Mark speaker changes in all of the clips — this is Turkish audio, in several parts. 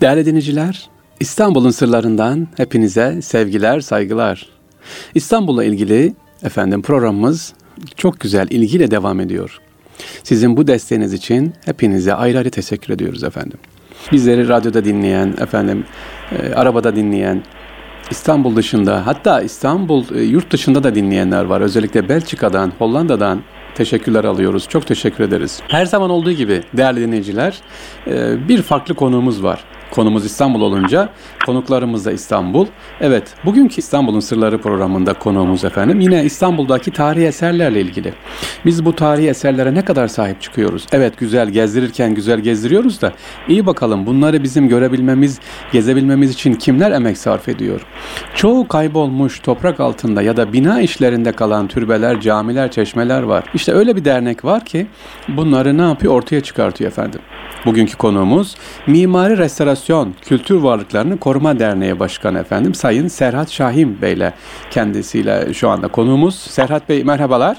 Speaker 1: Değerli dinleyiciler, İstanbul'un sırlarından hepinize sevgiler, saygılar. İstanbul'la ilgili efendim programımız çok güzel ilgiyle devam ediyor. Sizin bu desteğiniz için hepinize ayrı ayrı teşekkür ediyoruz efendim. Bizleri radyoda dinleyen, efendim e, arabada dinleyen, İstanbul dışında hatta İstanbul e, yurt dışında da dinleyenler var. Özellikle Belçika'dan, Hollanda'dan teşekkürler alıyoruz. Çok teşekkür ederiz. Her zaman olduğu gibi değerli dinleyiciler e, bir farklı konuğumuz var. Konumuz İstanbul olunca konuklarımız da İstanbul. Evet, bugünkü İstanbul'un Sırları programında konuğumuz efendim yine İstanbul'daki tarihi eserlerle ilgili. Biz bu tarihi eserlere ne kadar sahip çıkıyoruz? Evet güzel gezdirirken güzel gezdiriyoruz da iyi bakalım bunları bizim görebilmemiz, gezebilmemiz için kimler emek sarf ediyor? Çoğu kaybolmuş toprak altında ya da bina işlerinde kalan türbeler, camiler, çeşmeler var. İşte öyle bir dernek var ki bunları ne yapıyor? Ortaya çıkartıyor efendim. Bugünkü konuğumuz Mimari Restorasyon Kültür Varlıklarını Koruma Derneği Başkanı efendim Sayın Serhat Şahin Bey ile kendisiyle şu anda konuğumuz. Serhat Bey merhabalar.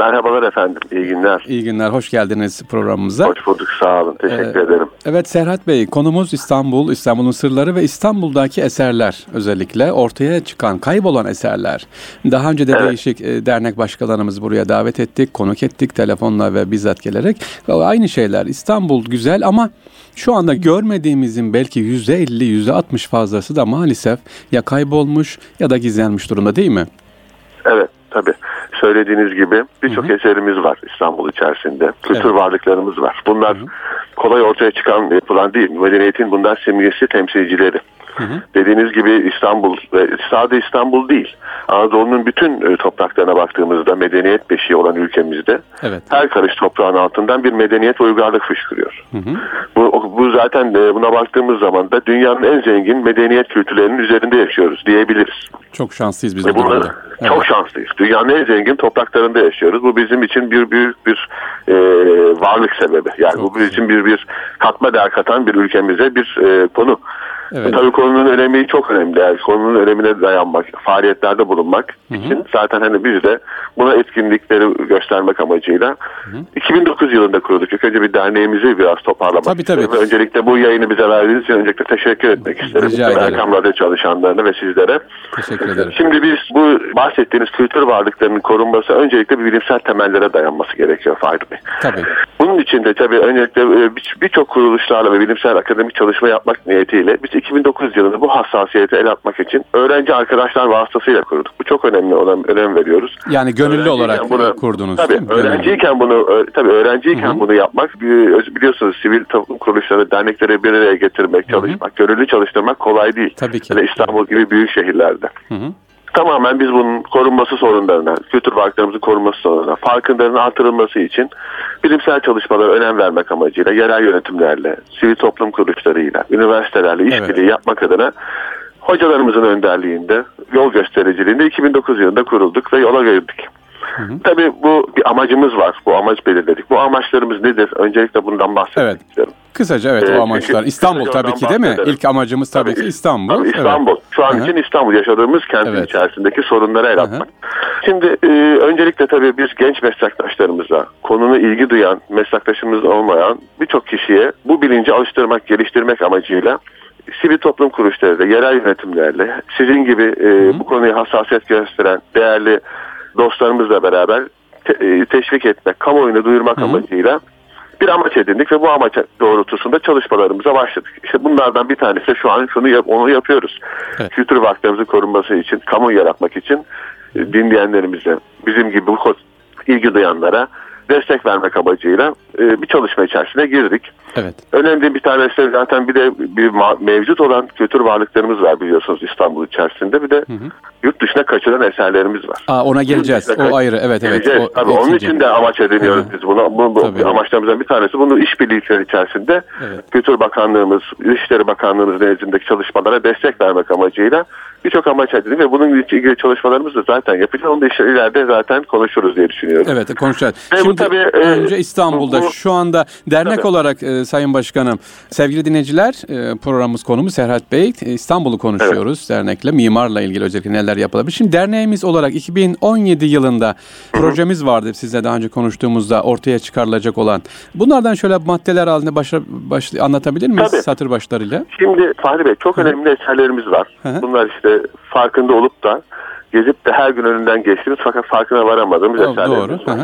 Speaker 2: Merhabalar efendim, iyi günler.
Speaker 1: İyi günler, hoş geldiniz programımıza.
Speaker 2: Hoş bulduk, sağ olun, teşekkür
Speaker 1: Ee,
Speaker 2: ederim.
Speaker 1: Evet Serhat Bey, konumuz İstanbul, İstanbul'un sırları ve İstanbul'daki eserler özellikle ortaya çıkan, kaybolan eserler. Daha önce de
Speaker 2: Evet.
Speaker 1: değişik e, dernek başkanlarımızı buraya davet ettik, konuk ettik telefonla ve bizzat gelerek. Aynı şeyler, İstanbul güzel ama şu anda görmediğimizin belki %50, %60 fazlası da maalesef ya kaybolmuş ya da gizlenmiş durumda değil mi?
Speaker 2: Evet, tabii. Söylediğiniz gibi birçok eserimiz var İstanbul içerisinde. Kültür
Speaker 1: Evet.
Speaker 2: varlıklarımız var. Bunlar kolay ortaya çıkan yapılan değil. Medeniyetin bunlar simgesi, temsilcileri. Dediğiniz gibi İstanbul ve sadece İstanbul değil. Anadolu'nun bütün e, topraklarına baktığımızda medeniyet beşiği olan ülkemizde
Speaker 1: Evet.
Speaker 2: her karış toprağın altından bir medeniyet ve uygarlık fışkırıyor. Bu, bu zaten e, buna baktığımız zaman da dünyanın en zengin medeniyet kültürlerinin üzerinde yaşıyoruz diyebiliriz.
Speaker 1: Çok şanslıyız biz
Speaker 2: Ve
Speaker 1: bu durumda. Evet.
Speaker 2: çok şanslıyız. Dünyanın en zengin topraklarında yaşıyoruz. Bu bizim için bir büyük bir e, varlık sebebi. Yani
Speaker 1: Çok
Speaker 2: bu bizim için bir bir katma değer katan bir ülkemize bir e, konu.
Speaker 1: Evet.
Speaker 2: Tabii konunun önemi çok önemli. Yani konunun önemine dayanmak, faaliyetlerde bulunmak için zaten hani biz de buna etkinlikleri göstermek amacıyla 2009 yılında kurduk. İlk önce bir derneğimizi biraz toparlamak
Speaker 1: Tabii,
Speaker 2: isterim.
Speaker 1: tabii.
Speaker 2: Öncelikle bu yayını bize verdiğiniz için öncelikle teşekkür etmek isterim.
Speaker 1: Rica ederim.
Speaker 2: Erkam Radyo çalışanlarına ve sizlere.
Speaker 1: Teşekkür ederim.
Speaker 2: Şimdi biz bu bahsettiğiniz kültür varlıklarının korunması öncelikle bir bilimsel temellere dayanması gerekiyor Fahri Bey.
Speaker 1: Tabii.
Speaker 2: Bunun için de tabii öncelikle e, bir- birçok kuruluşlarla ve bilimsel akademik çalışma yapmak niyetiyle biz 2009 yılında bu hassasiyeti el atmak için öğrenci arkadaşlar vasıtasıyla kurduk. Bu çok önemli olan önem veriyoruz.
Speaker 1: Yani gönüllü olarak
Speaker 2: bunu-
Speaker 1: kurdunuz
Speaker 2: Tabii öğrenciyken bunu tabii öğrenciyken bunu yapmak biliyorsunuz sivil toplum kuruluşları dernekleri bir araya getirmek, çalışmak, gönüllü çalıştırmak kolay değil.
Speaker 1: Tabii ki.
Speaker 2: Hele İstanbul gibi büyük şehirlerde.
Speaker 1: Hı hı.
Speaker 2: Tamamen biz bunun korunması sorunlarına, kültür varlıklarımızın korunması sorunlarına, farkındalığının artırılması için bilimsel çalışmalara önem vermek amacıyla yerel yönetimlerle, sivil toplum kuruluşlarıyla, üniversitelerle işbirliği yapmak adına hocalarımızın önderliğinde, yol göstericiliğinde 2009 yılında kurulduk ve yola girdik. Tabii bu bir amacımız var. Bu amaç belirledik. Bu amaçlarımız nedir? Öncelikle bundan bahsetmek
Speaker 1: Evet.
Speaker 2: istiyorum.
Speaker 1: Kısaca evet
Speaker 2: Ee,
Speaker 1: o amaçlar.
Speaker 2: çünkü
Speaker 1: İstanbul tabii ki değil mi? İlk amacımız tabii, ki İstanbul.
Speaker 2: Tabii
Speaker 1: Evet.
Speaker 2: İstanbul. Şu an
Speaker 1: Hı hı.
Speaker 2: için İstanbul yaşadığımız kentin
Speaker 1: Evet.
Speaker 2: içerisindeki sorunlara el atmak. Şimdi e, öncelikle tabii biz genç meslektaşlarımıza, konuna ilgi duyan, meslektaşımız olmayan birçok kişiye bu bilinci alıştırmak, geliştirmek amacıyla sivil toplum kuruluşlarıyla, yerel yönetimlerle, sizin gibi e, bu konuya hassasiyet gösteren değerli dostlarımızla beraber te- e, teşvik etmek, kamuoyuna duyurmak amacıyla bir amaç edindik ve bu amaç doğrultusunda çalışmalarımıza başladık. İşte bunlardan bir tanesi de şu an şunu yap, onu yapıyoruz.
Speaker 1: Evet.
Speaker 2: Kültür varlıklarımızın korunması için, kamu yaratmak için e, dinleyenlerimize, bizim gibi bu ilgi duyanlara destek vermek amacıyla e, bir çalışma içerisine girdik.
Speaker 1: Evet.
Speaker 2: Önemli bir tanesi zaten bir de bir mevcut olan kültür varlıklarımız var biliyorsunuz İstanbul içerisinde. Bir de yurt dışına kaçıran eserlerimiz var.
Speaker 1: Aa, ona geleceğiz. O ayrı. Evet evet.
Speaker 2: Geleceğiz.
Speaker 1: O
Speaker 2: Tabii onun için de amaç ediniyoruz
Speaker 1: Hı.
Speaker 2: biz bunu. Bu, bu
Speaker 1: Tabii.
Speaker 2: amaçlarımızdan bir tanesi. Bunu işbirlikleri içerisinde
Speaker 1: Evet.
Speaker 2: Kültür Bakanlığımız, İçişleri Bakanlığımız nezdindeki çalışmalara destek vermek amacıyla birçok amaç edindik ve bunun ilgili çalışmalarımız da zaten yapacağız. Onu da işte ileride zaten konuşuruz diye düşünüyorum.
Speaker 1: Evet konuşacağız.
Speaker 2: Ve bu
Speaker 1: Şimdi
Speaker 2: tabii, e,
Speaker 1: önce İstanbul'da
Speaker 2: bu-
Speaker 1: şu anda dernek
Speaker 2: Tabii.
Speaker 1: olarak e, Sayın Başkanım. Sevgili dinleyiciler e, programımız konumuz Serhat Bey. E, İstanbul'u konuşuyoruz evet. dernekle. Mimarla ilgili özellikle neler yapılabilir. Şimdi derneğimiz olarak 2017 yılında Hı-hı. projemiz vardı sizle daha önce konuştuğumuzda ortaya çıkarılacak olan. Bunlardan şöyle maddeler halinde başla, baş, anlatabilir miyiz Tabii. satır başlarıyla?
Speaker 2: Şimdi Fahri Bey çok Hı-hı. önemli eserlerimiz var. Hı-hı. Bunlar işte farkında olup da gezip de her gün önünden geçtiğimiz fakat farkına varamadığımız eserlerimiz doğru.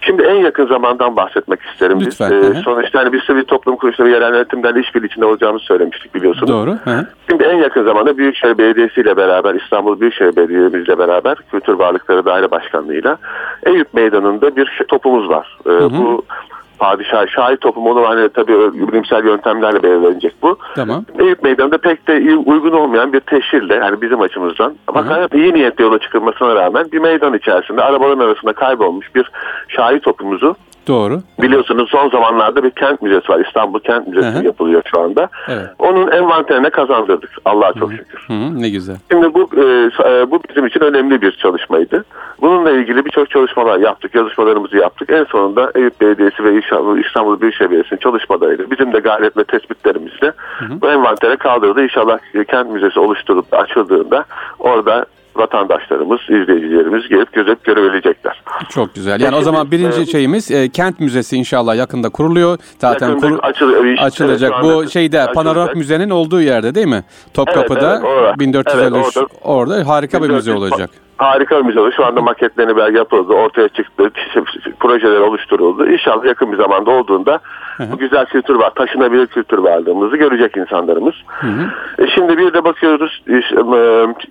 Speaker 2: Şimdi en yakın zamandan bahsetmek isterim. Lütfen. Biz, e, sonuçta hani biz sivil toplum kuruluşları ve yerel yönetimden işbirliği içinde olacağımızı söylemiştik biliyorsunuz.
Speaker 1: Doğru. Hı.
Speaker 2: Şimdi en yakın zamanda Büyükşehir Belediyesi ile beraber İstanbul Büyükşehir Belediye'miz ile beraber Kültür Varlıkları Daire Başkanlığı'yla Eyüp Meydanı'nda bir topumuz var. Hı hı. Bu padişah şahit toplumu onu hani tabii bilimsel yöntemlerle belirlenecek bu.
Speaker 1: Tamam.
Speaker 2: Eyüp Meydanı'nda pek de uygun olmayan bir teşhirle yani bizim açımızdan gayet iyi niyetle yola çıkılmasına rağmen bir meydan içerisinde arabaların arasında kaybolmuş bir şahit topumuzu
Speaker 1: Doğru.
Speaker 2: Biliyorsunuz son zamanlarda bir kent müzesi var. İstanbul Kent Müzesi Hı-hı. yapılıyor şu anda. Evet. Onun envanterine kazandırdık. Allah'a çok şükür.
Speaker 1: Hı-hı. Ne güzel.
Speaker 2: Şimdi bu e, e, bu bizim için önemli bir çalışmaydı. Bununla ilgili birçok çalışmalar yaptık. Yazışmalarımızı yaptık. En sonunda Eyüp Belediyesi ve İstanbul, İstanbul Büyükşehir Belediyesi'nin çalışmalarıyla bizim de gayret ve tespitlerimizle Hı-hı. bu envantere kaldırdı. İnşallah kent müzesi oluşturup açıldığında orada vatandaşlarımız, izleyicilerimiz gelip gözet görebilecekler.
Speaker 1: Çok güzel. Yani o zaman birinci şeyimiz e, kent müzesi inşallah yakında kuruluyor. Zaten kur, açıl, işte, açılacak. Evet, Bu şeyde açılacak. Panoramik müzenin olduğu yerde değil mi? Topkapı'da evet, evet, orada. 1453 evet, orada. orada harika 1400, bir müze olacak
Speaker 2: harika bir müze oldu. Şu anda maketlerini belki yapıldı, ortaya çıktı, projeler oluşturuldu. İnşallah yakın bir zamanda olduğunda bu güzel kültür var, taşınabilir kültür varlığımızı görecek insanlarımız. Hı hı. E şimdi bir de bakıyoruz e,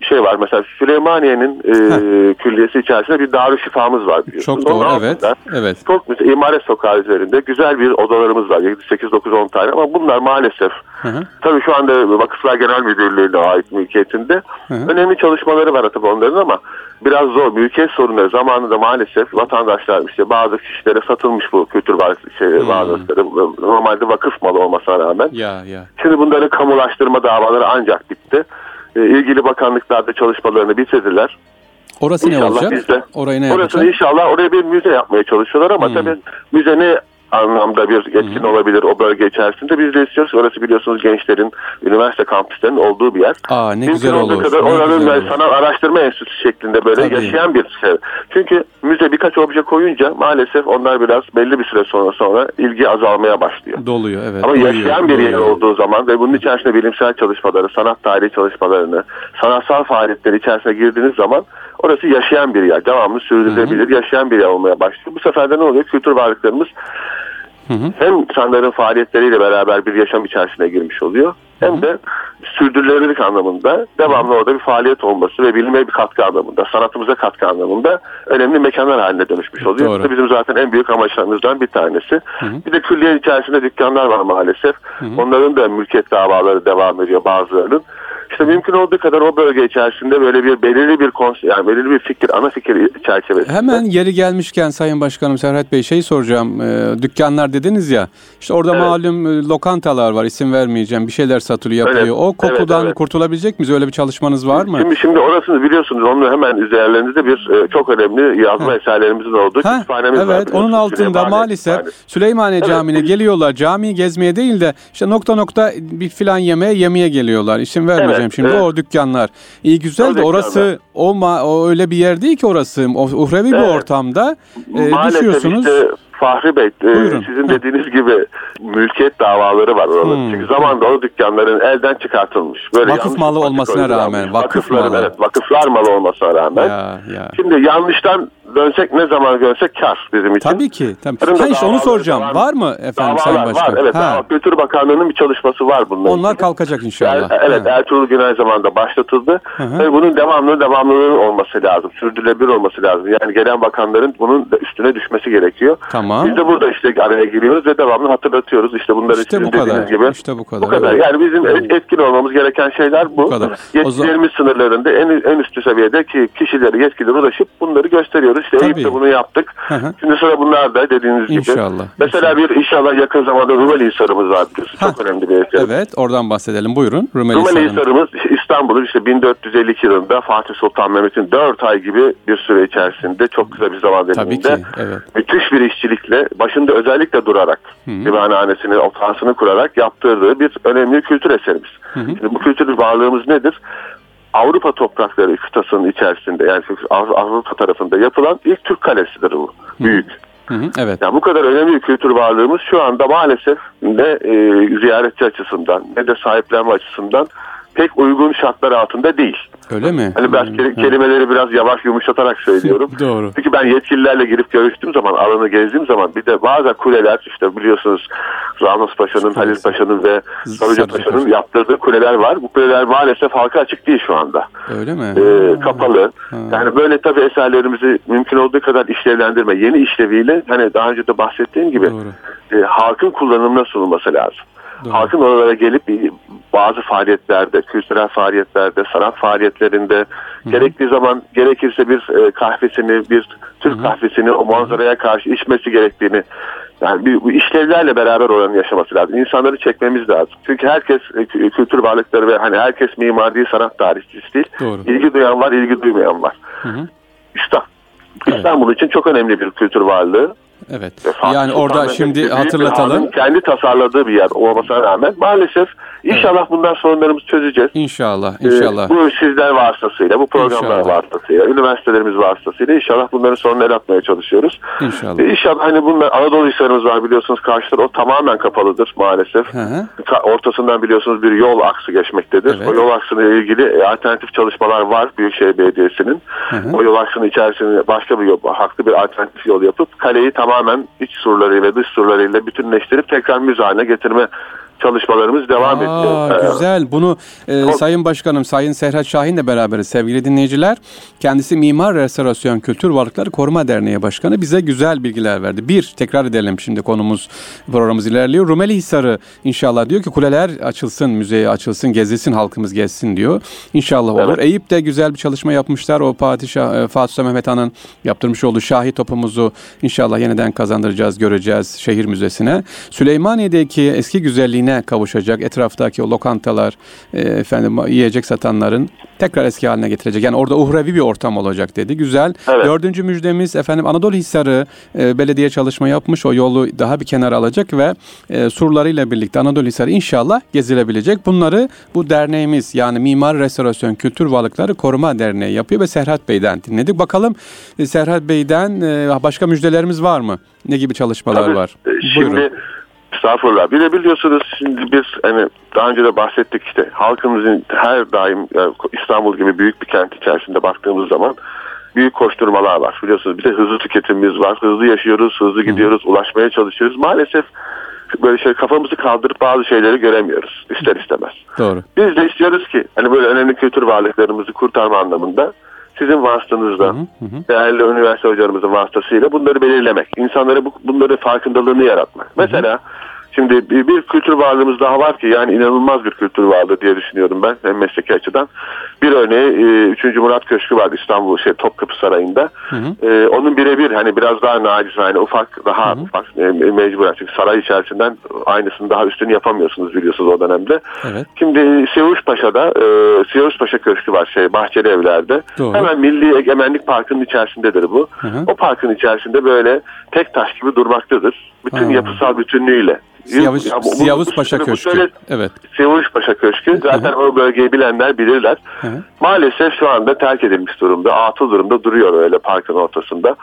Speaker 2: şey var mesela Süleymaniye'nin e, külliyesi içerisinde bir Darüşşifamız var
Speaker 1: biliyorsunuz. Çok doğru evet. evet.
Speaker 2: Çok mesela İmaret Sokağı üzerinde güzel bir odalarımız var. 8 9 10 tane ama bunlar maalesef hı hı. tabii şu anda Vakıflar Genel Müdürlüğü'ne ait mülkiyetinde hı hı. önemli çalışmaları var tabii onların ama biraz zor. Mülkiyet sorunları zamanında maalesef vatandaşlar işte bazı kişilere satılmış bu kültür şey, hmm. varlıkları normalde vakıf malı olmasına rağmen.
Speaker 1: Ya, ya.
Speaker 2: Şimdi bunların kamulaştırma davaları ancak bitti. E, ilgili bakanlıklarda çalışmalarını bitirdiler.
Speaker 1: Orası inşallah ne olacak? Bizde,
Speaker 2: Orayı ne Orası inşallah oraya bir müze yapmaya çalışıyorlar ama hmm. tabii müze ne anlamda bir etkin Hı-hı. olabilir o bölge içerisinde. Biz de istiyoruz. Orası biliyorsunuz gençlerin, üniversite kampüslerinin olduğu bir yer.
Speaker 1: Aa, ne Mümkün güzel olur.
Speaker 2: kadar ne oranın güzel olur. araştırma enstitüsü şeklinde böyle Tabii. yaşayan bir şey. Çünkü müze birkaç obje koyunca maalesef onlar biraz belli bir süre sonra sonra ilgi azalmaya başlıyor.
Speaker 1: Doluyor evet.
Speaker 2: Ama
Speaker 1: doluyor,
Speaker 2: yaşayan bir yer olduğu zaman ve bunun içerisinde bilimsel çalışmaları, sanat tarihi çalışmalarını, sanatsal faaliyetleri içerisine girdiğiniz zaman orası yaşayan bir yer. Devamlı sürdürülebilir, yaşayan bir yer olmaya başlıyor. Bu sefer de ne oluyor? Kültür varlıklarımız Hı hı. Hem insanların faaliyetleriyle beraber bir yaşam içerisine girmiş oluyor. Hem hı hı. de sürdürülebilirlik anlamında devamlı orada bir faaliyet olması ve bilime bir katkı anlamında, sanatımıza katkı anlamında önemli mekanlar haline dönüşmüş oluyor. Doğru. Bu da bizim zaten en büyük amaçlarımızdan bir tanesi. Hı hı. Bir de külliye içerisinde dükkanlar var maalesef. Hı hı. Onların da mülkiyet davaları devam ediyor bazılarının. İşte mümkün olduğu kadar o bölge içerisinde böyle bir belirli bir konser, yani belirli bir fikir, ana fikir çerçevesinde.
Speaker 1: Hemen yeri gelmişken Sayın Başkanım Serhat Bey şey soracağım. E, dükkanlar dediniz ya. İşte orada evet. malum e, lokantalar var. isim vermeyeceğim. Bir şeyler satılıyor, yapılıyor. Evet. O kokudan evet, evet. kurtulabilecek miyiz? Öyle bir çalışmanız var mı?
Speaker 2: Şimdi şimdi orasını biliyorsunuz. Onu hemen üzerlerinizde bir e, çok önemli yazma ha. eserlerimizin olduğu ha. kütüphanemiz
Speaker 1: evet, var. Evet. Onun altında Süleymaniye maalesef Süleymaniye evet. Camii'ne geliyorlar. Camiyi gezmeye değil de işte nokta nokta bir filan yemeğe yemeye geliyorlar. İsim vermeyeceğim. Evet söyleyeceğim şimdi. Evet. O dükkanlar. İyi güzel de orası o, ma, o öyle bir yer değil ki orası. O, uhrevi evet. bir ortamda e, düşüyorsunuz. Işte,
Speaker 2: Fahri Bey, e, sizin dediğiniz gibi mülkiyet davaları var orada. Hmm. Çünkü zamanda o dükkanların elden çıkartılmış.
Speaker 1: Böyle vakıf malı olmasına rağmen. Vakıf malı.
Speaker 2: Evet, vakıflar malı olmasına rağmen. Ya, ya. Şimdi yanlıştan dönsek ne zaman dönsek kar bizim için.
Speaker 1: Tabii ki. Tabii. Ha işte onu soracağım. Var, var mı efendim Sayın Başkan?
Speaker 2: Var evet. Ha. Kültür Bakanlığı'nın bir çalışması var bununla
Speaker 1: Onlar ilgili. kalkacak inşallah.
Speaker 2: Er, evet ha. Ertuğrul Günay zamanında başlatıldı. Hı Ve bunun devamlı devamlılığı olması lazım. Sürdürülebilir olması lazım. Yani gelen bakanların bunun üstüne düşmesi gerekiyor.
Speaker 1: Tamam.
Speaker 2: Biz de burada işte araya giriyoruz ve devamlı hatırlatıyoruz. İşte bunları
Speaker 1: işte bu kadar.
Speaker 2: gibi.
Speaker 1: İşte bu kadar.
Speaker 2: Bu kadar. Yani bizim evet. etkin olmamız gereken şeyler bu. bu kadar. Yetkilerimiz zaman... sınırlarında en, en üstü seviyede ki kişileri yetkililer ulaşıp bunları gösteriyoruz. İşte Eyüp'te bunu yaptık. Hı hı. Şimdi sıra bunlar da dediğiniz
Speaker 1: gibi. İnşallah.
Speaker 2: Mesela bir inşallah yakın zamanda Rumeli Hisarımız var. Çok önemli bir eser.
Speaker 1: Evet oradan bahsedelim. Buyurun.
Speaker 2: Rumeli, Rumeli Hisarımız İstanbul'u işte 1452 yılında Fatih Sultan Mehmet'in 4 ay gibi bir süre içerisinde çok kısa bir zaman diliminde
Speaker 1: evet.
Speaker 2: müthiş bir işçilikle başında özellikle durarak divanhanesini, otansını kurarak yaptırdığı bir önemli kültür eserimiz. Şimdi bu kültür varlığımız nedir? Avrupa toprakları kıtasının içerisinde yani Avrupa tarafında yapılan ilk Türk kalesidir bu. Büyük.
Speaker 1: Hı hı, evet.
Speaker 2: Yani bu kadar önemli bir kültür varlığımız şu anda maalesef ne e, ziyaretçi açısından ne de sahiplenme açısından pek uygun şartlar altında değil.
Speaker 1: Öyle mi?
Speaker 2: Hani ben
Speaker 1: Hmm,
Speaker 2: kelimeleri biraz yavaş yumuşatarak söylüyorum.
Speaker 1: Doğru.
Speaker 2: Çünkü ben yetkililerle girip görüştüğüm zaman, alanı gezdiğim zaman bir de bazı kuleler işte biliyorsunuz Ramos Paşa'nın, Halil Paşa'nın ve Sarıca Paşa'nın
Speaker 1: Paşa.
Speaker 2: yaptırdığı kuleler var. Bu kuleler maalesef halka açık değil şu anda.
Speaker 1: Öyle mi?
Speaker 2: Ee, kapalı. Yani böyle tabii eserlerimizi mümkün olduğu kadar işlevlendirme, yeni işleviyle hani daha önce de bahsettiğim gibi
Speaker 1: Doğru.
Speaker 2: e, halkın kullanımına sunulması lazım.
Speaker 1: Doğru.
Speaker 2: Halkın oralara gelip bazı faaliyetlerde, kültürel faaliyetlerde, sanat faaliyetlerinde gerektiği zaman gerekirse bir e, kahvesini, bir Türk kahvesini o manzaraya karşı içmesi gerektiğini yani bir, bu işlevlerle beraber oranın yaşaması lazım. İnsanları çekmemiz lazım. Çünkü herkes e, kü- kültür varlıkları ve hani herkes mimar değil, sanat tarihçisi değil.
Speaker 1: Doğru.
Speaker 2: İlgi duyan var, ilgi duymayan var.
Speaker 1: hı.
Speaker 2: İşte İstanbul için çok önemli bir kültür varlığı.
Speaker 1: Evet.
Speaker 2: Ve Fatih
Speaker 1: Yani
Speaker 2: Sultan
Speaker 1: orada şimdi hatırlatalım.
Speaker 2: Kendi tasarladığı bir yer olmasına rağmen maalesef inşallah bundan sorunlarımızı çözeceğiz.
Speaker 1: İnşallah,
Speaker 2: Ee,
Speaker 1: inşallah.
Speaker 2: bu sizler vasıtasıyla, bu programlar
Speaker 1: İnşallah.
Speaker 2: vasıtasıyla, üniversitelerimiz vasıtasıyla inşallah bunların sorununu el atmaya çalışıyoruz.
Speaker 1: İnşallah.
Speaker 2: Ee, İnşallah hani bunlar Anadolu Hisarımız var biliyorsunuz karşılar o tamamen kapalıdır maalesef.
Speaker 1: Hı hı.
Speaker 2: Ortasından biliyorsunuz bir yol aksı geçmektedir.
Speaker 1: Evet.
Speaker 2: O yol aksına ilgili e, alternatif çalışmalar var Büyükşehir Belediyesi'nin.
Speaker 1: hı.
Speaker 2: O yol aksının içerisinde başka bir yol, haklı bir alternatif yol yapıp kaleyi tamamen iç surlarıyla dış surlarıyla bütünleştirip tekrar müze haline getirme çalışmalarımız devam
Speaker 1: Aa,
Speaker 2: ediyor. Ee,
Speaker 1: güzel. Bunu e,
Speaker 2: Çok-
Speaker 1: Sayın Başkanım, Sayın Serhat Şahin'le beraberiz sevgili dinleyiciler. Kendisi Mimar Restorasyon Kültür Varlıkları Koruma Derneği Başkanı bize güzel bilgiler verdi. Bir, tekrar edelim şimdi konumuz, programımız ilerliyor. Rumeli Hisarı inşallah diyor ki kuleler açılsın, müzeye açılsın, gezilsin, halkımız gezsin diyor. İnşallah olur.
Speaker 2: Evet.
Speaker 1: Eyüp de güzel bir çalışma yapmışlar. O Padişah, e, Fatih Sultan Mehmet Han'ın yaptırmış olduğu Şahi topumuzu inşallah yeniden kazandıracağız, göreceğiz şehir müzesine. Süleymaniye'deki eski güzelliğine kavuşacak. Etraftaki o lokantalar, e, efendim yiyecek satanların tekrar eski haline getirecek. Yani orada uhrevi bir ortam olacak dedi. Güzel.
Speaker 2: Evet.
Speaker 1: Dördüncü müjdemiz efendim Anadolu Hisarı e, belediye çalışma yapmış. O yolu daha bir kenara alacak ve e, surlarıyla birlikte Anadolu Hisarı inşallah gezilebilecek. Bunları bu derneğimiz yani Mimar Restorasyon Kültür Varlıkları Koruma Derneği yapıyor ve Serhat Bey'den dinledik. Bakalım e, Serhat Bey'den e, başka müjdelerimiz var mı? Ne gibi çalışmalar
Speaker 2: Tabii,
Speaker 1: var?
Speaker 2: e, Şimdi
Speaker 1: Buyurun.
Speaker 2: Estağfurullah. Bir de biliyorsunuz şimdi biz hani daha önce de bahsettik işte halkımızın her daim e, İstanbul gibi büyük bir kent içerisinde baktığımız zaman büyük koşturmalar var. Biliyorsunuz bir de hızlı tüketimimiz var. Hızlı yaşıyoruz, hızlı gidiyoruz, ulaşmaya çalışıyoruz. Maalesef böyle şey kafamızı kaldırıp bazı şeyleri göremiyoruz ister istemez.
Speaker 1: Doğru.
Speaker 2: Biz de istiyoruz ki hani böyle önemli kültür varlıklarımızı kurtarma anlamında sizin vasıtanızla, değerli üniversite hocalarımızın vasıtasıyla bunları belirlemek, insanlara bu, bunları farkındalığını yaratmak. Mesela şimdi bir, bir kültür varlığımız daha var ki yani inanılmaz bir kültür varlığı diye düşünüyorum ben hem mesleki açıdan. Bir örneği e, 3. Murat Köşkü var İstanbul şey Topkapı Sarayı'nda. E, onun birebir hani biraz daha nacizane ufak daha ufak e, mecburen çünkü saray içerisinden aynısını daha üstünü yapamıyorsunuz biliyorsunuz o dönemde.
Speaker 1: Evet.
Speaker 2: Şimdi Siyavuş Paşa'da e, Siyavuş Paşa Köşkü var şey Bahçeli Evler'de.
Speaker 1: Doğru.
Speaker 2: Hemen Milli Egemenlik Parkı'nın içerisindedir bu.
Speaker 1: hı.
Speaker 2: O parkın içerisinde böyle tek taş gibi durmaktadır. Bütün
Speaker 1: Ha.
Speaker 2: yapısal bütünlüğüyle.
Speaker 1: Siyavuş,
Speaker 2: Ya bu- bu-
Speaker 1: Siyavuz
Speaker 2: bu-
Speaker 1: Paşa
Speaker 2: bu-
Speaker 1: Köşkü.
Speaker 2: şöyle-
Speaker 1: Evet.
Speaker 2: Siyavuş Paşa Köşkü. Zaten o bölgeyi bilenler bilirler.
Speaker 1: hı.
Speaker 2: Maalesef şu anda terk edilmiş durumda. Atıl durumda duruyor öyle parkın ortasında.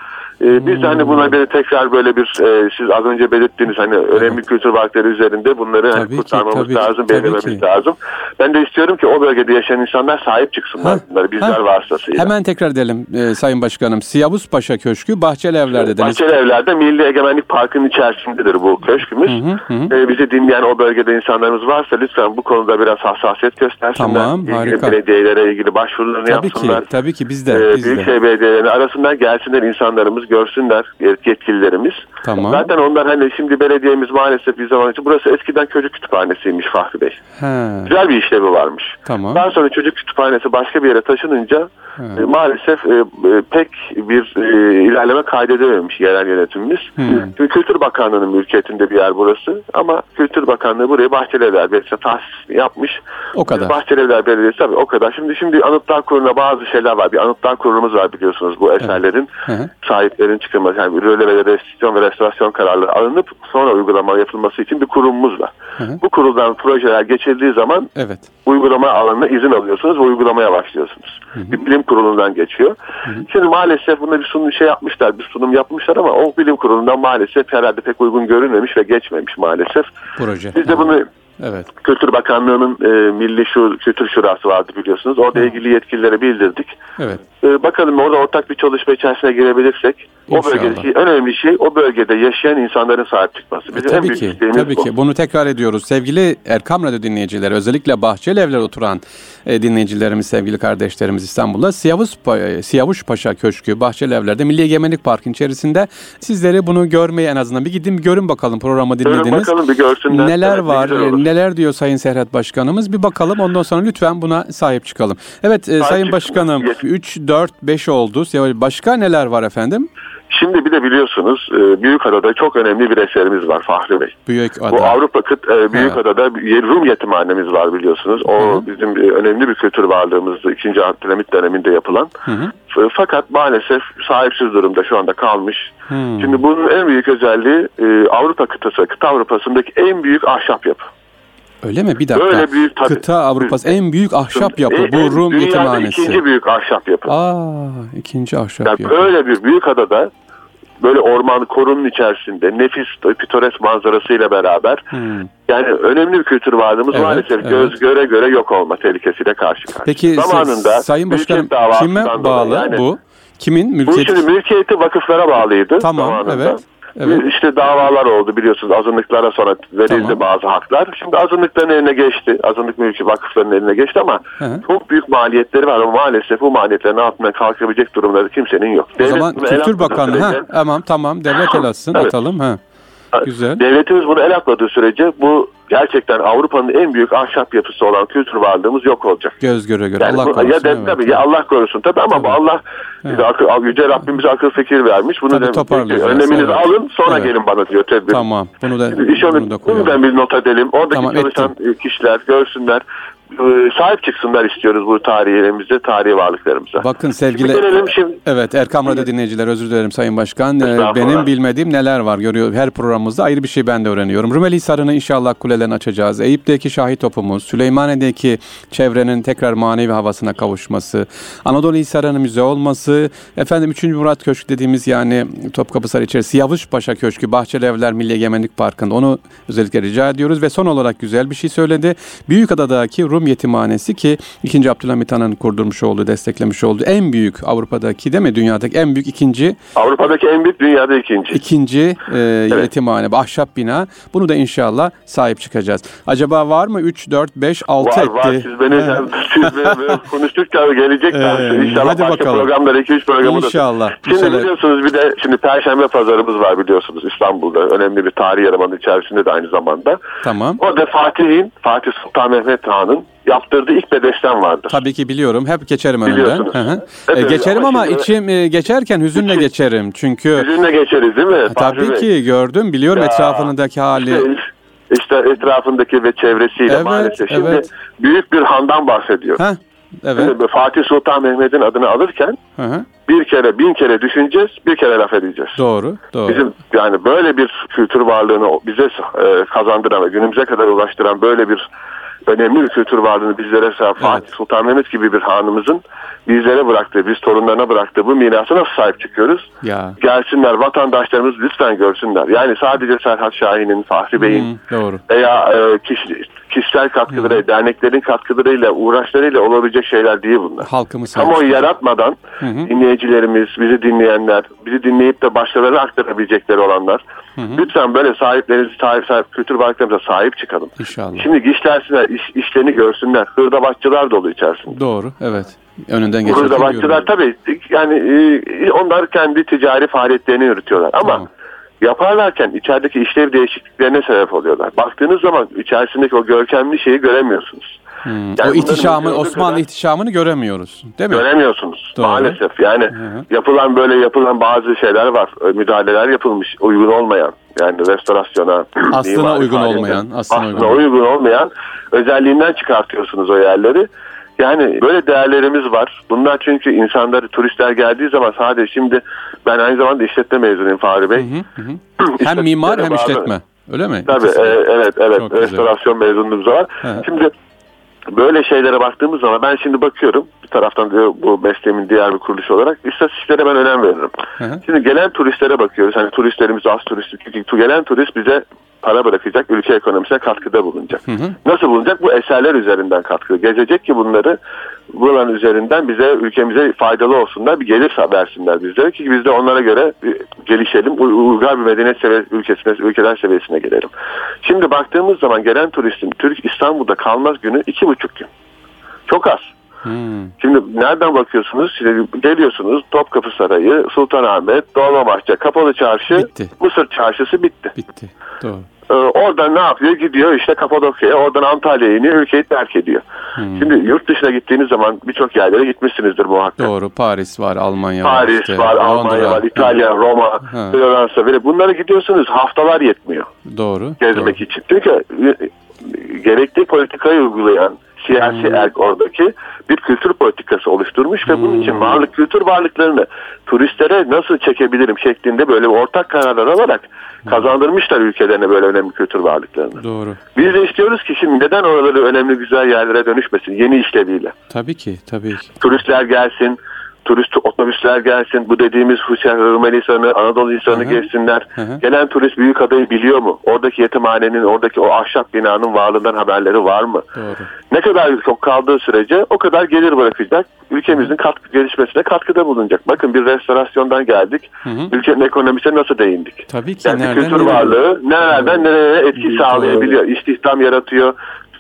Speaker 2: Ee, biz de hani buna bir tekrar böyle bir e, siz az önce belirttiğiniz hani önemli kültür varlıkları üzerinde bunları hani
Speaker 1: Tabii ki,
Speaker 2: kurtarmamız
Speaker 1: tabii ki,
Speaker 2: lazım,
Speaker 1: tabii
Speaker 2: belirlememiz
Speaker 1: ki.
Speaker 2: lazım. Ben de istiyorum ki o bölgede yaşayan insanlar sahip çıksınlar
Speaker 1: Ha,
Speaker 2: bunları bizler
Speaker 1: ha.
Speaker 2: vasıtasıyla.
Speaker 1: Hemen tekrar edelim e, Sayın Başkanım. Siyavuz Paşa Köşkü Bahçeli Evler dediniz.
Speaker 2: Bahçeli Evler'de Milli Egemenlik Parkı'nın içerisindedir bu köşkümüz.
Speaker 1: Hı hı, hı.
Speaker 2: Ee, bizi dinleyen o bölgede insanlarımız varsa lütfen bu konuda biraz hassasiyet göstersinler.
Speaker 1: Tamam,
Speaker 2: İlgili
Speaker 1: harika.
Speaker 2: belediyelere ilgili başvurularını
Speaker 1: Tabii
Speaker 2: yapsınlar.
Speaker 1: ki, tabii ki biz de.
Speaker 2: Ee,
Speaker 1: biz de.
Speaker 2: Büyükşehir belediyelerinin arasından gelsinler insanlarımız görsünler yetkililerimiz.
Speaker 1: Tamam.
Speaker 2: Zaten onlar hani şimdi belediyemiz maalesef bir zaman için burası eskiden çocuk kütüphanesiymiş Fahri Bey.
Speaker 1: Ha.
Speaker 2: Güzel bir işlevi varmış.
Speaker 1: Tamam.
Speaker 2: Daha sonra çocuk kütüphanesi başka bir yere taşınınca e, maalesef e, e, pek bir e, ilerleme kaydedememiş yerel yönetimimiz.
Speaker 1: Hmm.
Speaker 2: Çünkü Kültür Bakanlığı'nın mülkiyetinde bir yer burası ama Kültür Bakanlığı burayı Bahçelievler Belediyesi tahsis yapmış.
Speaker 1: O kadar.
Speaker 2: Bahçelievler Belediyesi tabii o kadar. Şimdi şimdi Anıtlar Kurulu'na bazı şeyler var. Bir Anıtlar Kurulumuz var biliyorsunuz bu eserlerin
Speaker 1: Hı hı.
Speaker 2: Sahiplerin çıkılması yani röle ve restorasyon ve restorasyon kararları alınıp sonra uygulama yapılması için bir kurumumuz var.
Speaker 1: Hı hı.
Speaker 2: Bu kuruldan projeler geçildiği zaman
Speaker 1: Evet.
Speaker 2: uygulama alanına izin alıyorsunuz ve uygulamaya başlıyorsunuz. Bir bilim kurulundan geçiyor. Şimdi maalesef buna bir sunum şey yapmışlar, bir sunum yapmışlar ama o bilim kurulundan maalesef herhalde pek uygun görünmemiş ve geçmemiş maalesef.
Speaker 1: Proje.
Speaker 2: Biz de bunu
Speaker 1: Evet.
Speaker 2: Kültür Bakanlığı'nın e, Milli Şu Kültür Şurası vardı biliyorsunuz. Orada ilgili yetkililere bildirdik.
Speaker 1: Evet.
Speaker 2: E, bakalım orada ortak bir çalışma içerisine girebilirsek o bölgedeki en önemli şey o bölgede yaşayan insanların sahip çıkması.
Speaker 1: E,
Speaker 2: Bizim en
Speaker 1: tabii
Speaker 2: büyük
Speaker 1: ki,
Speaker 2: isteğimiz
Speaker 1: tabii
Speaker 2: bu.
Speaker 1: ki. Bunu tekrar ediyoruz. Sevgili Erkam Radyo dinleyicileri, özellikle Bahçeli Evler oturan e, dinleyicilerimiz, sevgili kardeşlerimiz İstanbul'da Siyavuş, Pa- e, Siyavuş Paşa Köşkü, Bahçeli Evler'de Milli Egemenlik Parkı'nın içerisinde sizleri bunu görmeye en azından bir gidin bir görün bakalım programı
Speaker 2: Görün
Speaker 1: dinlediniz.
Speaker 2: bakalım bir görsünler.
Speaker 1: Neler
Speaker 2: Evet, ne
Speaker 1: var,
Speaker 2: olur.
Speaker 1: e, neler diyor Sayın Serhat Başkanımız bir bakalım ondan sonra lütfen buna sahip çıkalım. Evet e, Sayın
Speaker 2: çıkın.
Speaker 1: Başkanım
Speaker 2: Yes.
Speaker 1: 3, 4, 5 oldu. Başka neler var efendim?
Speaker 2: Şimdi bir de biliyorsunuz e, Büyükada'da çok önemli bir eserimiz var Fahri Bey.
Speaker 1: Büyük
Speaker 2: Bu. Avrupa kıt e, Büyükada'da bir Rum yetimhanemiz var biliyorsunuz. O
Speaker 1: Hı hı.
Speaker 2: bizim e, önemli bir kültür varlığımızdı. 2. Abdülhamit döneminde yapılan.
Speaker 1: Hı hı.
Speaker 2: F- Fakat maalesef sahipsiz durumda şu anda kalmış.
Speaker 1: Hmm.
Speaker 2: Şimdi bunun en büyük özelliği Avrupa kıtası, kıta Avrupa'sındaki en büyük ahşap yapı.
Speaker 1: Öyle mi? Bir dakika.
Speaker 2: Böyle büyük tabii.
Speaker 1: Kıta Avrupa'sı en büyük ahşap yapı.
Speaker 2: En-
Speaker 1: Bu Rum yetimhanesi.
Speaker 2: ikinci büyük ahşap yapı.
Speaker 1: Aa, ikinci ahşap
Speaker 2: Yani
Speaker 1: yapı.
Speaker 2: böyle bir büyük adada böyle orman korunun içerisinde nefis pitoresk manzarasıyla beraber
Speaker 1: Hmm.
Speaker 2: yani önemli bir kültür varlığımız
Speaker 1: Evet,
Speaker 2: maalesef
Speaker 1: evet.
Speaker 2: göz göre göre yok olma tehlikesiyle karşı karşıya.
Speaker 1: Peki
Speaker 2: Zamanında
Speaker 1: sa- Sayın Başkanım kime bağlı
Speaker 2: yani
Speaker 1: bu? Kimin
Speaker 2: Bu
Speaker 1: mülkiyeti?
Speaker 2: şimdi mülkiyeti vakıflara bağlıydı
Speaker 1: Tamam,
Speaker 2: zamanında.
Speaker 1: evet, evet.
Speaker 2: İşte davalar oldu biliyorsunuz azınlıklara sonra verildi
Speaker 1: Tamam.
Speaker 2: bazı haklar. Şimdi azınlıkların eline geçti. Azınlık mülki vakıfların eline geçti ama
Speaker 1: Hı
Speaker 2: çok büyük maliyetleri var ama maalesef bu maliyetlerin altından kalkabilecek durumları kimsenin yok.
Speaker 1: O
Speaker 2: Devlet
Speaker 1: zaman Kültür Bakanı ha tamam tamam devlet el atsın
Speaker 2: Evet.
Speaker 1: atalım ha. Güzel.
Speaker 2: Devletimiz bunu el atmadığı sürece bu gerçekten Avrupa'nın en büyük ahşap yapısı olan kültür varlığımız yok olacak.
Speaker 1: Göz göre göre
Speaker 2: Yani
Speaker 1: Allah
Speaker 2: bu-
Speaker 1: korusun.
Speaker 2: ya de,
Speaker 1: evet.
Speaker 2: tabii ya Allah korusun tabii ama bu
Speaker 1: Tabii.
Speaker 2: Allah bize akıl, yüce Rabbim bize akıl fikir vermiş. Bunu
Speaker 1: Tabii
Speaker 2: da
Speaker 1: toparlayacağız,
Speaker 2: önleminizi
Speaker 1: evet.
Speaker 2: alın sonra
Speaker 1: Evet.
Speaker 2: gelin bana diyor tedbir.
Speaker 1: Tamam. Bunu da
Speaker 2: İş
Speaker 1: bunu da
Speaker 2: bunu ben bir not edelim. Oradaki
Speaker 1: Tamam,
Speaker 2: çalışan kişiler görsünler. E, Sahip çıksınlar istiyoruz bu tarihi yerimize, tarihi varlıklarımıza.
Speaker 1: Bakın
Speaker 2: Şimdi
Speaker 1: sevgili
Speaker 2: gelelim şimdi.
Speaker 1: Evet Erkam Radyo dinleyiciler özür dilerim Sayın Başkan. Ee. Benim bilmediğim neler var görüyor her programımızda ayrı bir şey ben de öğreniyorum. Rumeli Hisarı'nı inşallah kulelerini açacağız. Eyüp'teki şahit topumuz, Süleymaniye'deki çevrenin tekrar manevi havasına kavuşması, Anadolu Hisarı'nın müze olması, efendim 3. Murat Köşkü dediğimiz yani Topkapı Sarayı içerisi Yavuş Paşa Köşkü, Bahçeli Evler Milli Egemenlik Parkı'nda onu özellikle rica ediyoruz ve son olarak güzel bir şey söyledi. Büyükada'daki Rum Yetimhanesi ki 2. Abdülhamit Han'ın kurdurmuş olduğu, desteklemiş olduğu en büyük Avrupa'daki değil mi? Dünyadaki en büyük ikinci
Speaker 2: Avrupa'daki en büyük dünyada ikinci.
Speaker 1: ikinci e, yetimhane, ahşap bina. Bunu da inşallah sahip çıkacağız. Acaba var mı 3 4 5 6
Speaker 2: Var
Speaker 1: etti?
Speaker 2: var siz beni,
Speaker 1: Evet.
Speaker 2: siz beni konuştukça gelecek
Speaker 1: Ee,
Speaker 2: inşallah
Speaker 1: hadi
Speaker 2: başka
Speaker 1: bakalım.
Speaker 2: programlar 2-3 programı da.
Speaker 1: İnşallah.
Speaker 2: Şimdi
Speaker 1: İnşallah.
Speaker 2: biliyorsunuz bir de şimdi Perşembe pazarımız var biliyorsunuz İstanbul'da. Önemli bir tarihi yarımanın içerisinde de aynı zamanda.
Speaker 1: Tamam.
Speaker 2: Orada Fatih'in, Fatih Sultan Mehmet Han'ın yaptırdığı ilk bedesten vardır.
Speaker 1: Tabii ki biliyorum. Hep geçerim önünden. Hı hı. E, geçerim
Speaker 2: ama
Speaker 1: ama
Speaker 2: şimdi-
Speaker 1: içim e, geçerken hüzünle geçerim. Çünkü
Speaker 2: Sizinle geçeriz değil mi?
Speaker 1: E, tabii
Speaker 2: Bey?
Speaker 1: ki gördüm, biliyorum
Speaker 2: Ya,
Speaker 1: etrafındaki hali.
Speaker 2: İşte, işte etrafındaki ve çevresiyle
Speaker 1: Evet,
Speaker 2: maalesef. Şimdi
Speaker 1: evet.
Speaker 2: büyük bir handan bahsediyor.
Speaker 1: Ha, evet.
Speaker 2: Şimdi Fatih Sultan Mehmet'in adını alırken
Speaker 1: Hı hı.
Speaker 2: bir kere bin kere düşüneceğiz, bir kere laf edeceğiz.
Speaker 1: Doğru, doğru.
Speaker 2: Bizim yani böyle bir kültür varlığını bize e, kazandıran ve günümüze kadar ulaştıran böyle bir önemli bir kültür varlığını bizlere Fatih Sultan Mehmet gibi bir hanımızın bizlere bıraktığı, biz torunlarına bıraktığı bu mirası nasıl sahip çıkıyoruz?
Speaker 1: Ya.
Speaker 2: Gelsinler vatandaşlarımız lütfen görsünler. Yani sadece Serhat Şahin'in, Fahri Bey'in
Speaker 1: doğru.
Speaker 2: veya e, kişi, kişisel katkıları, derneklerin katkılarıyla, uğraşlarıyla olabilecek şeyler değil bunlar.
Speaker 1: Halkımız
Speaker 2: Kamuoyu yaratmadan
Speaker 1: hı.
Speaker 2: dinleyicilerimiz, bizi dinleyenler, bizi dinleyip de başkalarına aktarabilecekleri olanlar lütfen böyle sahipleriniz, sahip, sahip kültür varlıklarımıza sahip çıkalım.
Speaker 1: İnşallah.
Speaker 2: Şimdi işlersinler, iş, işlerini görsünler. Hırdavatçılar dolu içerisinde.
Speaker 1: Doğru, evet. Önünden geçerken
Speaker 2: Hırdavatçılar
Speaker 1: görüyorum.
Speaker 2: tabii yani e, onlar kendi ticari faaliyetlerini yürütüyorlar ama
Speaker 1: Tamam.
Speaker 2: yaparlarken içerideki işlev değişikliklerine sebep oluyorlar. Baktığınız zaman içerisindeki o görkemli şeyi göremiyorsunuz.
Speaker 1: Hmm.
Speaker 2: Yani
Speaker 1: o ihtişamı, Osmanlı
Speaker 2: kadar-
Speaker 1: ihtişamını göremiyoruz. Değil mi?
Speaker 2: Göremiyorsunuz
Speaker 1: Doğru.
Speaker 2: maalesef. Yani
Speaker 1: Hı.
Speaker 2: yapılan böyle yapılan bazı şeyler var. Müdahaleler yapılmış uygun olmayan. Yani restorasyona,
Speaker 1: Aslına uygun
Speaker 2: faaliyete,
Speaker 1: olmayan, aslına
Speaker 2: aslına
Speaker 1: uygun.
Speaker 2: uygun olmayan özelliğinden çıkartıyorsunuz o yerleri. Yani böyle değerlerimiz var. Bunlar çünkü insanları turistler geldiği zaman sadece şimdi ben aynı zamanda işletme mezunuyum Fahri Bey.
Speaker 1: Hı hı, hı. Hem mimar hem işletme. Öyle mi?
Speaker 2: Tabii e, evet evet
Speaker 1: Çok güzel.
Speaker 2: restorasyon mezunluğumuz var.
Speaker 1: Hı.
Speaker 2: Şimdi böyle şeylere baktığımız zaman ben şimdi bakıyorum bir taraftan da bu mesleğimin diğer bir kuruluşu olarak istatistiklere ben önem veririm.
Speaker 1: Hı hı.
Speaker 2: Şimdi gelen turistlere bakıyoruz. Hani turistlerimiz az turist. Çünkü gelen turist bize para bırakacak, ülke ekonomisine katkıda bulunacak.
Speaker 1: Hı hı.
Speaker 2: Nasıl bulunacak? Bu eserler üzerinden katkı. Gezecek ki bunları buranın üzerinden bize, ülkemize faydalı olsunlar. Bir gelir versinler bizlere ki biz de onlara göre gelişelim. uy- Uygar bir medeniyet seviye, ülkesine, ülkeden seviyesine gelelim. Şimdi baktığımız zaman gelen turistin Türk İstanbul'da kalmaz günü iki buçuk gün. Çok az.
Speaker 1: Hmm.
Speaker 2: Şimdi nereden bakıyorsunuz? Şimdi geliyorsunuz Topkapı Sarayı, Sultanahmet, Dolmabahçe, Kapalı Çarşı,
Speaker 1: Bitti.
Speaker 2: Mısır Çarşısı bitti.
Speaker 1: Bitti. Doğru.
Speaker 2: Oradan ne yapıyor? Gidiyor işte Kapadokya'ya, oradan Antalya'ya iniyor, ülkeyi terk ediyor.
Speaker 1: Hmm.
Speaker 2: Şimdi yurt dışına gittiğiniz zaman birçok yerlere gitmişsinizdir muhakkak.
Speaker 1: Doğru. Paris var, Almanya var.
Speaker 2: Paris
Speaker 1: işte,
Speaker 2: var, Almanya
Speaker 1: Londra.
Speaker 2: var, İtalya, Roma,
Speaker 1: Ha.
Speaker 2: Floransa böyle. Bunlara gidiyorsunuz haftalar yetmiyor
Speaker 1: Doğru.
Speaker 2: gezmek için. Çünkü e, gerekli politikayı uygulayan siyasi
Speaker 1: Hmm.
Speaker 2: erk oradaki bir kültür politikası oluşturmuş ve bunun için
Speaker 1: Hmm.
Speaker 2: varlık kültür varlıklarını turistlere nasıl çekebilirim şeklinde böyle ortak kararlar alarak
Speaker 1: Hmm.
Speaker 2: kazandırmışlar ülkelerine böyle önemli kültür varlıklarını.
Speaker 1: Doğru.
Speaker 2: Biz de istiyoruz ki şimdi neden oraları önemli güzel yerlere dönüşmesin yeni işleviyle.
Speaker 1: Tabii ki. Tabii ki.
Speaker 2: Turistler gelsin, turist otobüsler gelsin. Bu dediğimiz Hırmenistan'ı, Anadolu insanı
Speaker 1: Hı hı.
Speaker 2: gezsinler.
Speaker 1: Hı hı.
Speaker 2: Gelen turist büyük adayı biliyor mu? Oradaki yetimhanenin, oradaki o ahşap binanın varlığından haberleri var mı?
Speaker 1: Doğru.
Speaker 2: Ne kadar çok kaldığı sürece o kadar gelir bırakacak. Ülkemizin katkı gelişmesine katkıda bulunacak. Bakın bir restorasyondan geldik.
Speaker 1: Hı hı.
Speaker 2: Ülkenin ekonomisine nasıl değindik?
Speaker 1: Tabii ki.
Speaker 2: Yani
Speaker 1: nereden
Speaker 2: kültür
Speaker 1: nereye?
Speaker 2: varlığı nerelerden nereye etki
Speaker 1: Doğru.
Speaker 2: sağlayabiliyor? İstihdam yaratıyor.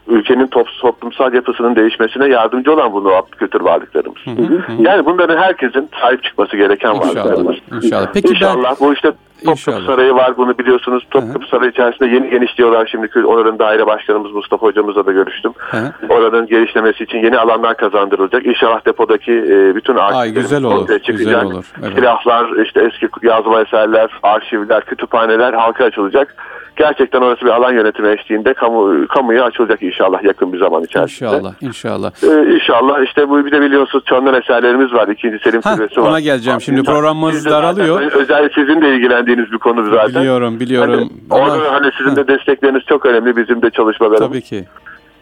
Speaker 2: Ülkenin top, toplumsal yapısının değişmesine yardımcı olan bunu kültür varlıklarımız.
Speaker 1: Hı hı, hı.
Speaker 2: Yani bunların herkesin sahip çıkması gereken
Speaker 1: İnşallah,
Speaker 2: varlıklarımız.
Speaker 1: inşallah. Peki ben-
Speaker 2: İnşallah. Bu işte Topkapı
Speaker 1: İnşallah.
Speaker 2: Sarayı var bunu biliyorsunuz. Topkapı Sarayı içerisinde yeni genişliyorlar şimdi. Oranın daire başkanımız Mustafa hocamızla da görüştüm.
Speaker 1: Hı hı.
Speaker 2: Oranın genişlemesi için yeni alanlar kazandırılacak. İnşallah depodaki e, bütün
Speaker 1: güzel olur,
Speaker 2: ortaya
Speaker 1: güzel
Speaker 2: çıkacak.
Speaker 1: olur, evet.
Speaker 2: Silahlar, işte eski yazma eserler, arşivler, kütüphaneler halka açılacak. Gerçekten orası bir alan yönetimi eşliğinde kamu, kamuya açılacak inşallah yakın bir zaman içerisinde.
Speaker 1: İnşallah. İnşallah.
Speaker 2: Ee, inşallah işte bu bir de biliyorsunuz Çanlar eserlerimiz var. İkinci Selim
Speaker 1: Hah,
Speaker 2: Türbesi var.
Speaker 1: ona geleceğim. Şimdi programımız daralıyor.
Speaker 2: Özellikle sizin de ilgilendiğiniz bir konu zaten.
Speaker 1: Biliyorum, biliyorum.
Speaker 2: Hani,
Speaker 1: Ama-
Speaker 2: orada hani sizin de destekleriniz çok önemli. Bizim de çalışmalarımız.
Speaker 1: Tabii ki.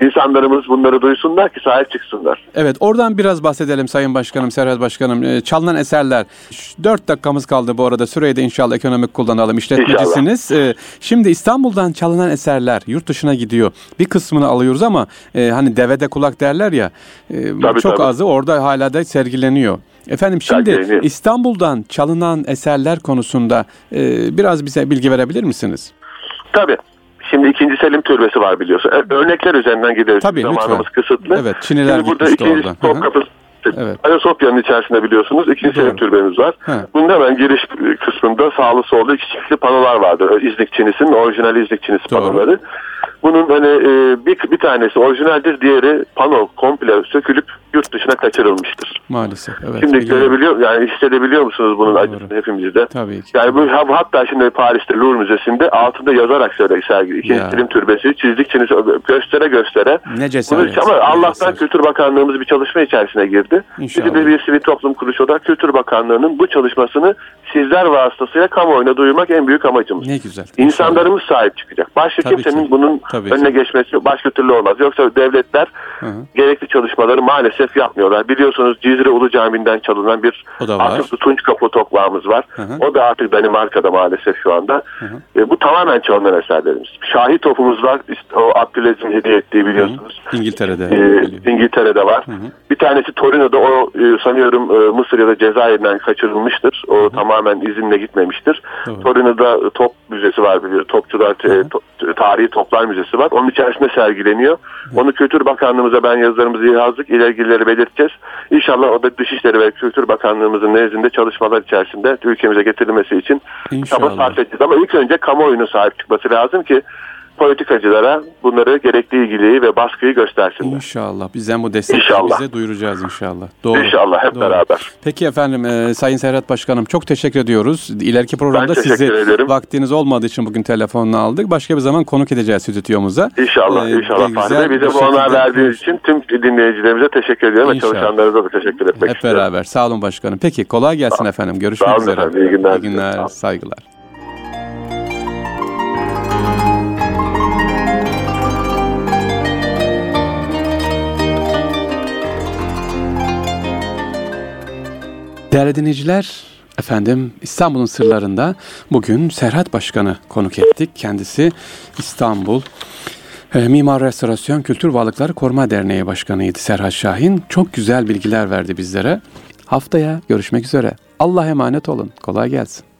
Speaker 2: İnsanlarımız bunları duysunlar ki sahip çıksınlar.
Speaker 1: Evet oradan biraz bahsedelim Sayın Başkanım, Serhat Başkanım. Ee, çalınan eserler. 4 dakikamız kaldı bu arada. Süreyi de inşallah ekonomik kullanalım. İşletmecisiniz. Ee, şimdi İstanbul'dan çalınan eserler yurt dışına gidiyor. Bir kısmını alıyoruz ama e, hani devede kulak derler ya. e,
Speaker 2: Tabii,
Speaker 1: çok
Speaker 2: tabii.
Speaker 1: azı orada hala da sergileniyor. Efendim şimdi
Speaker 2: Sergileniyor.
Speaker 1: İstanbul'dan çalınan eserler konusunda e, biraz bize bilgi verebilir misiniz?
Speaker 2: Tabii. Şimdi ikinci Selim Türbesi var biliyorsun. Ö- Örnekler üzerinden gideriz.
Speaker 1: Tabii,
Speaker 2: Zamanımız
Speaker 1: lütfen.
Speaker 2: kısıtlı.
Speaker 1: Evet, Çiniler
Speaker 2: Şimdi burada ikinci. Topkapı
Speaker 1: Evet.
Speaker 2: Ayasofya'nın içerisinde biliyorsunuz ikinci
Speaker 1: Doğru.
Speaker 2: Selim Türbemiz var.
Speaker 1: He.
Speaker 2: Bunun hemen giriş kısmında sağlı sollu iki çiftli panolar vardır. İznik Çinisi'nin orijinal İznik Çinisi
Speaker 1: Doğru.
Speaker 2: panoları. Bunun hani e, bir, bir tanesi orijinaldir, diğeri pano komple sökülüp yurt dışına kaçırılmıştır.
Speaker 1: Maalesef. Evet.
Speaker 2: Şimdi
Speaker 1: biliyorum.
Speaker 2: görebiliyor, yani hissedebiliyor musunuz bunun
Speaker 1: Doğru.
Speaker 2: acısını hepimizde?
Speaker 1: Tabii ki.
Speaker 2: Yani bu ha- hatta şimdi Paris'te Louvre Müzesi'nde altında yazarak söyle sergi. İkinci
Speaker 1: Ya.
Speaker 2: Selim Türbesi, çizdik çinisi göstere göstere.
Speaker 1: Ne
Speaker 2: Bunu,
Speaker 1: cesaret.
Speaker 2: ama
Speaker 1: ne
Speaker 2: Allah'tan
Speaker 1: cesaret.
Speaker 2: Kültür Bakanlığımız bir çalışma içerisine girdi.
Speaker 1: İnşallah.
Speaker 2: De bir sivil toplum kuruluşu olarak Kültür Bakanlığı'nın bu çalışmasını sizler vasıtasıyla kamuoyuna duyurmak en büyük amacımız.
Speaker 1: Ne güzel.
Speaker 2: İnsanlarımız sahip çıkacak. Başka
Speaker 1: Tabii
Speaker 2: kimsenin
Speaker 1: ki.
Speaker 2: bunun
Speaker 1: Tabii ki.
Speaker 2: önüne geçmesi başka türlü olmaz. Yoksa devletler
Speaker 1: Hı hı.
Speaker 2: gerekli çalışmaları maalesef yapmıyorlar. Biliyorsunuz Cizre Ulu Camii'nden çalınan bir atıklı tunç kapı toklağımız var.
Speaker 1: Hı hı.
Speaker 2: O da artık Danimarka'da maalesef şu anda. E, bu tamamen çalınan eserlerimiz. Şahi topumuz var. İşte o Abdülaziz'in hediye ettiği biliyorsunuz.
Speaker 1: İngiltere'de.
Speaker 2: Ee,
Speaker 1: geliyor.
Speaker 2: İngiltere'de var. Bir tanesi Torino'da o e, sanıyorum e, Mısır ya da Cezayir'den kaçırılmıştır. O tamamen tamamen izinle gitmemiştir.
Speaker 1: Doğru.
Speaker 2: Torino'da top müzesi var biliyor. Topçular e, to- tarihi toplar müzesi var. Onun içerisinde sergileniyor. Onu Kültür Bakanlığımıza ben yazılarımızı yazdık. İlgilileri belirteceğiz. İnşallah o da Dışişleri ve Kültür Bakanlığımızın nezdinde çalışmalar içerisinde ülkemize getirilmesi için çaba sarf edeceğiz. Ama ilk önce kamuoyunun sahip çıkması lazım ki politikacılara bunları gerekli ilgiliyi ve baskıyı göstersinler.
Speaker 1: İnşallah. Bizden bu desteği bize duyuracağız inşallah. Doğru.
Speaker 2: İnşallah hep
Speaker 1: Doğru.
Speaker 2: beraber.
Speaker 1: Peki efendim e, Sayın Serhat Başkanım çok teşekkür ediyoruz. İleriki programda sizi
Speaker 2: ederim.
Speaker 1: vaktiniz olmadığı için bugün telefonunu aldık. Başka bir zaman konuk edeceğiz stüdyomuza.
Speaker 2: İnşallah,
Speaker 1: Ee,
Speaker 2: inşallah.
Speaker 1: güzel
Speaker 2: bize bu
Speaker 1: şekilde
Speaker 2: verdiğiniz için tüm dinleyicilerimize teşekkür ediyorum ve
Speaker 1: İnşallah.
Speaker 2: çalışanlarınıza da teşekkür etmek
Speaker 1: Hep
Speaker 2: istiyorum.
Speaker 1: beraber. Sağ olun başkanım. Peki kolay gelsin efendim. Görüşmek
Speaker 2: Sağ
Speaker 1: üzere.
Speaker 2: efendim, iyi günler
Speaker 1: İyi günler.
Speaker 2: Sağ.
Speaker 1: Saygılar. Değerli dinleyiciler, efendim İstanbul'un sırlarında bugün Serhat Başkan'ı konuk ettik. Kendisi İstanbul e, Mimar Restorasyon Kültür Varlıkları Koruma Derneği Başkanıydı Serhat Şahin. Çok güzel bilgiler verdi bizlere. Haftaya görüşmek üzere. Allah'a emanet olun. Kolay gelsin.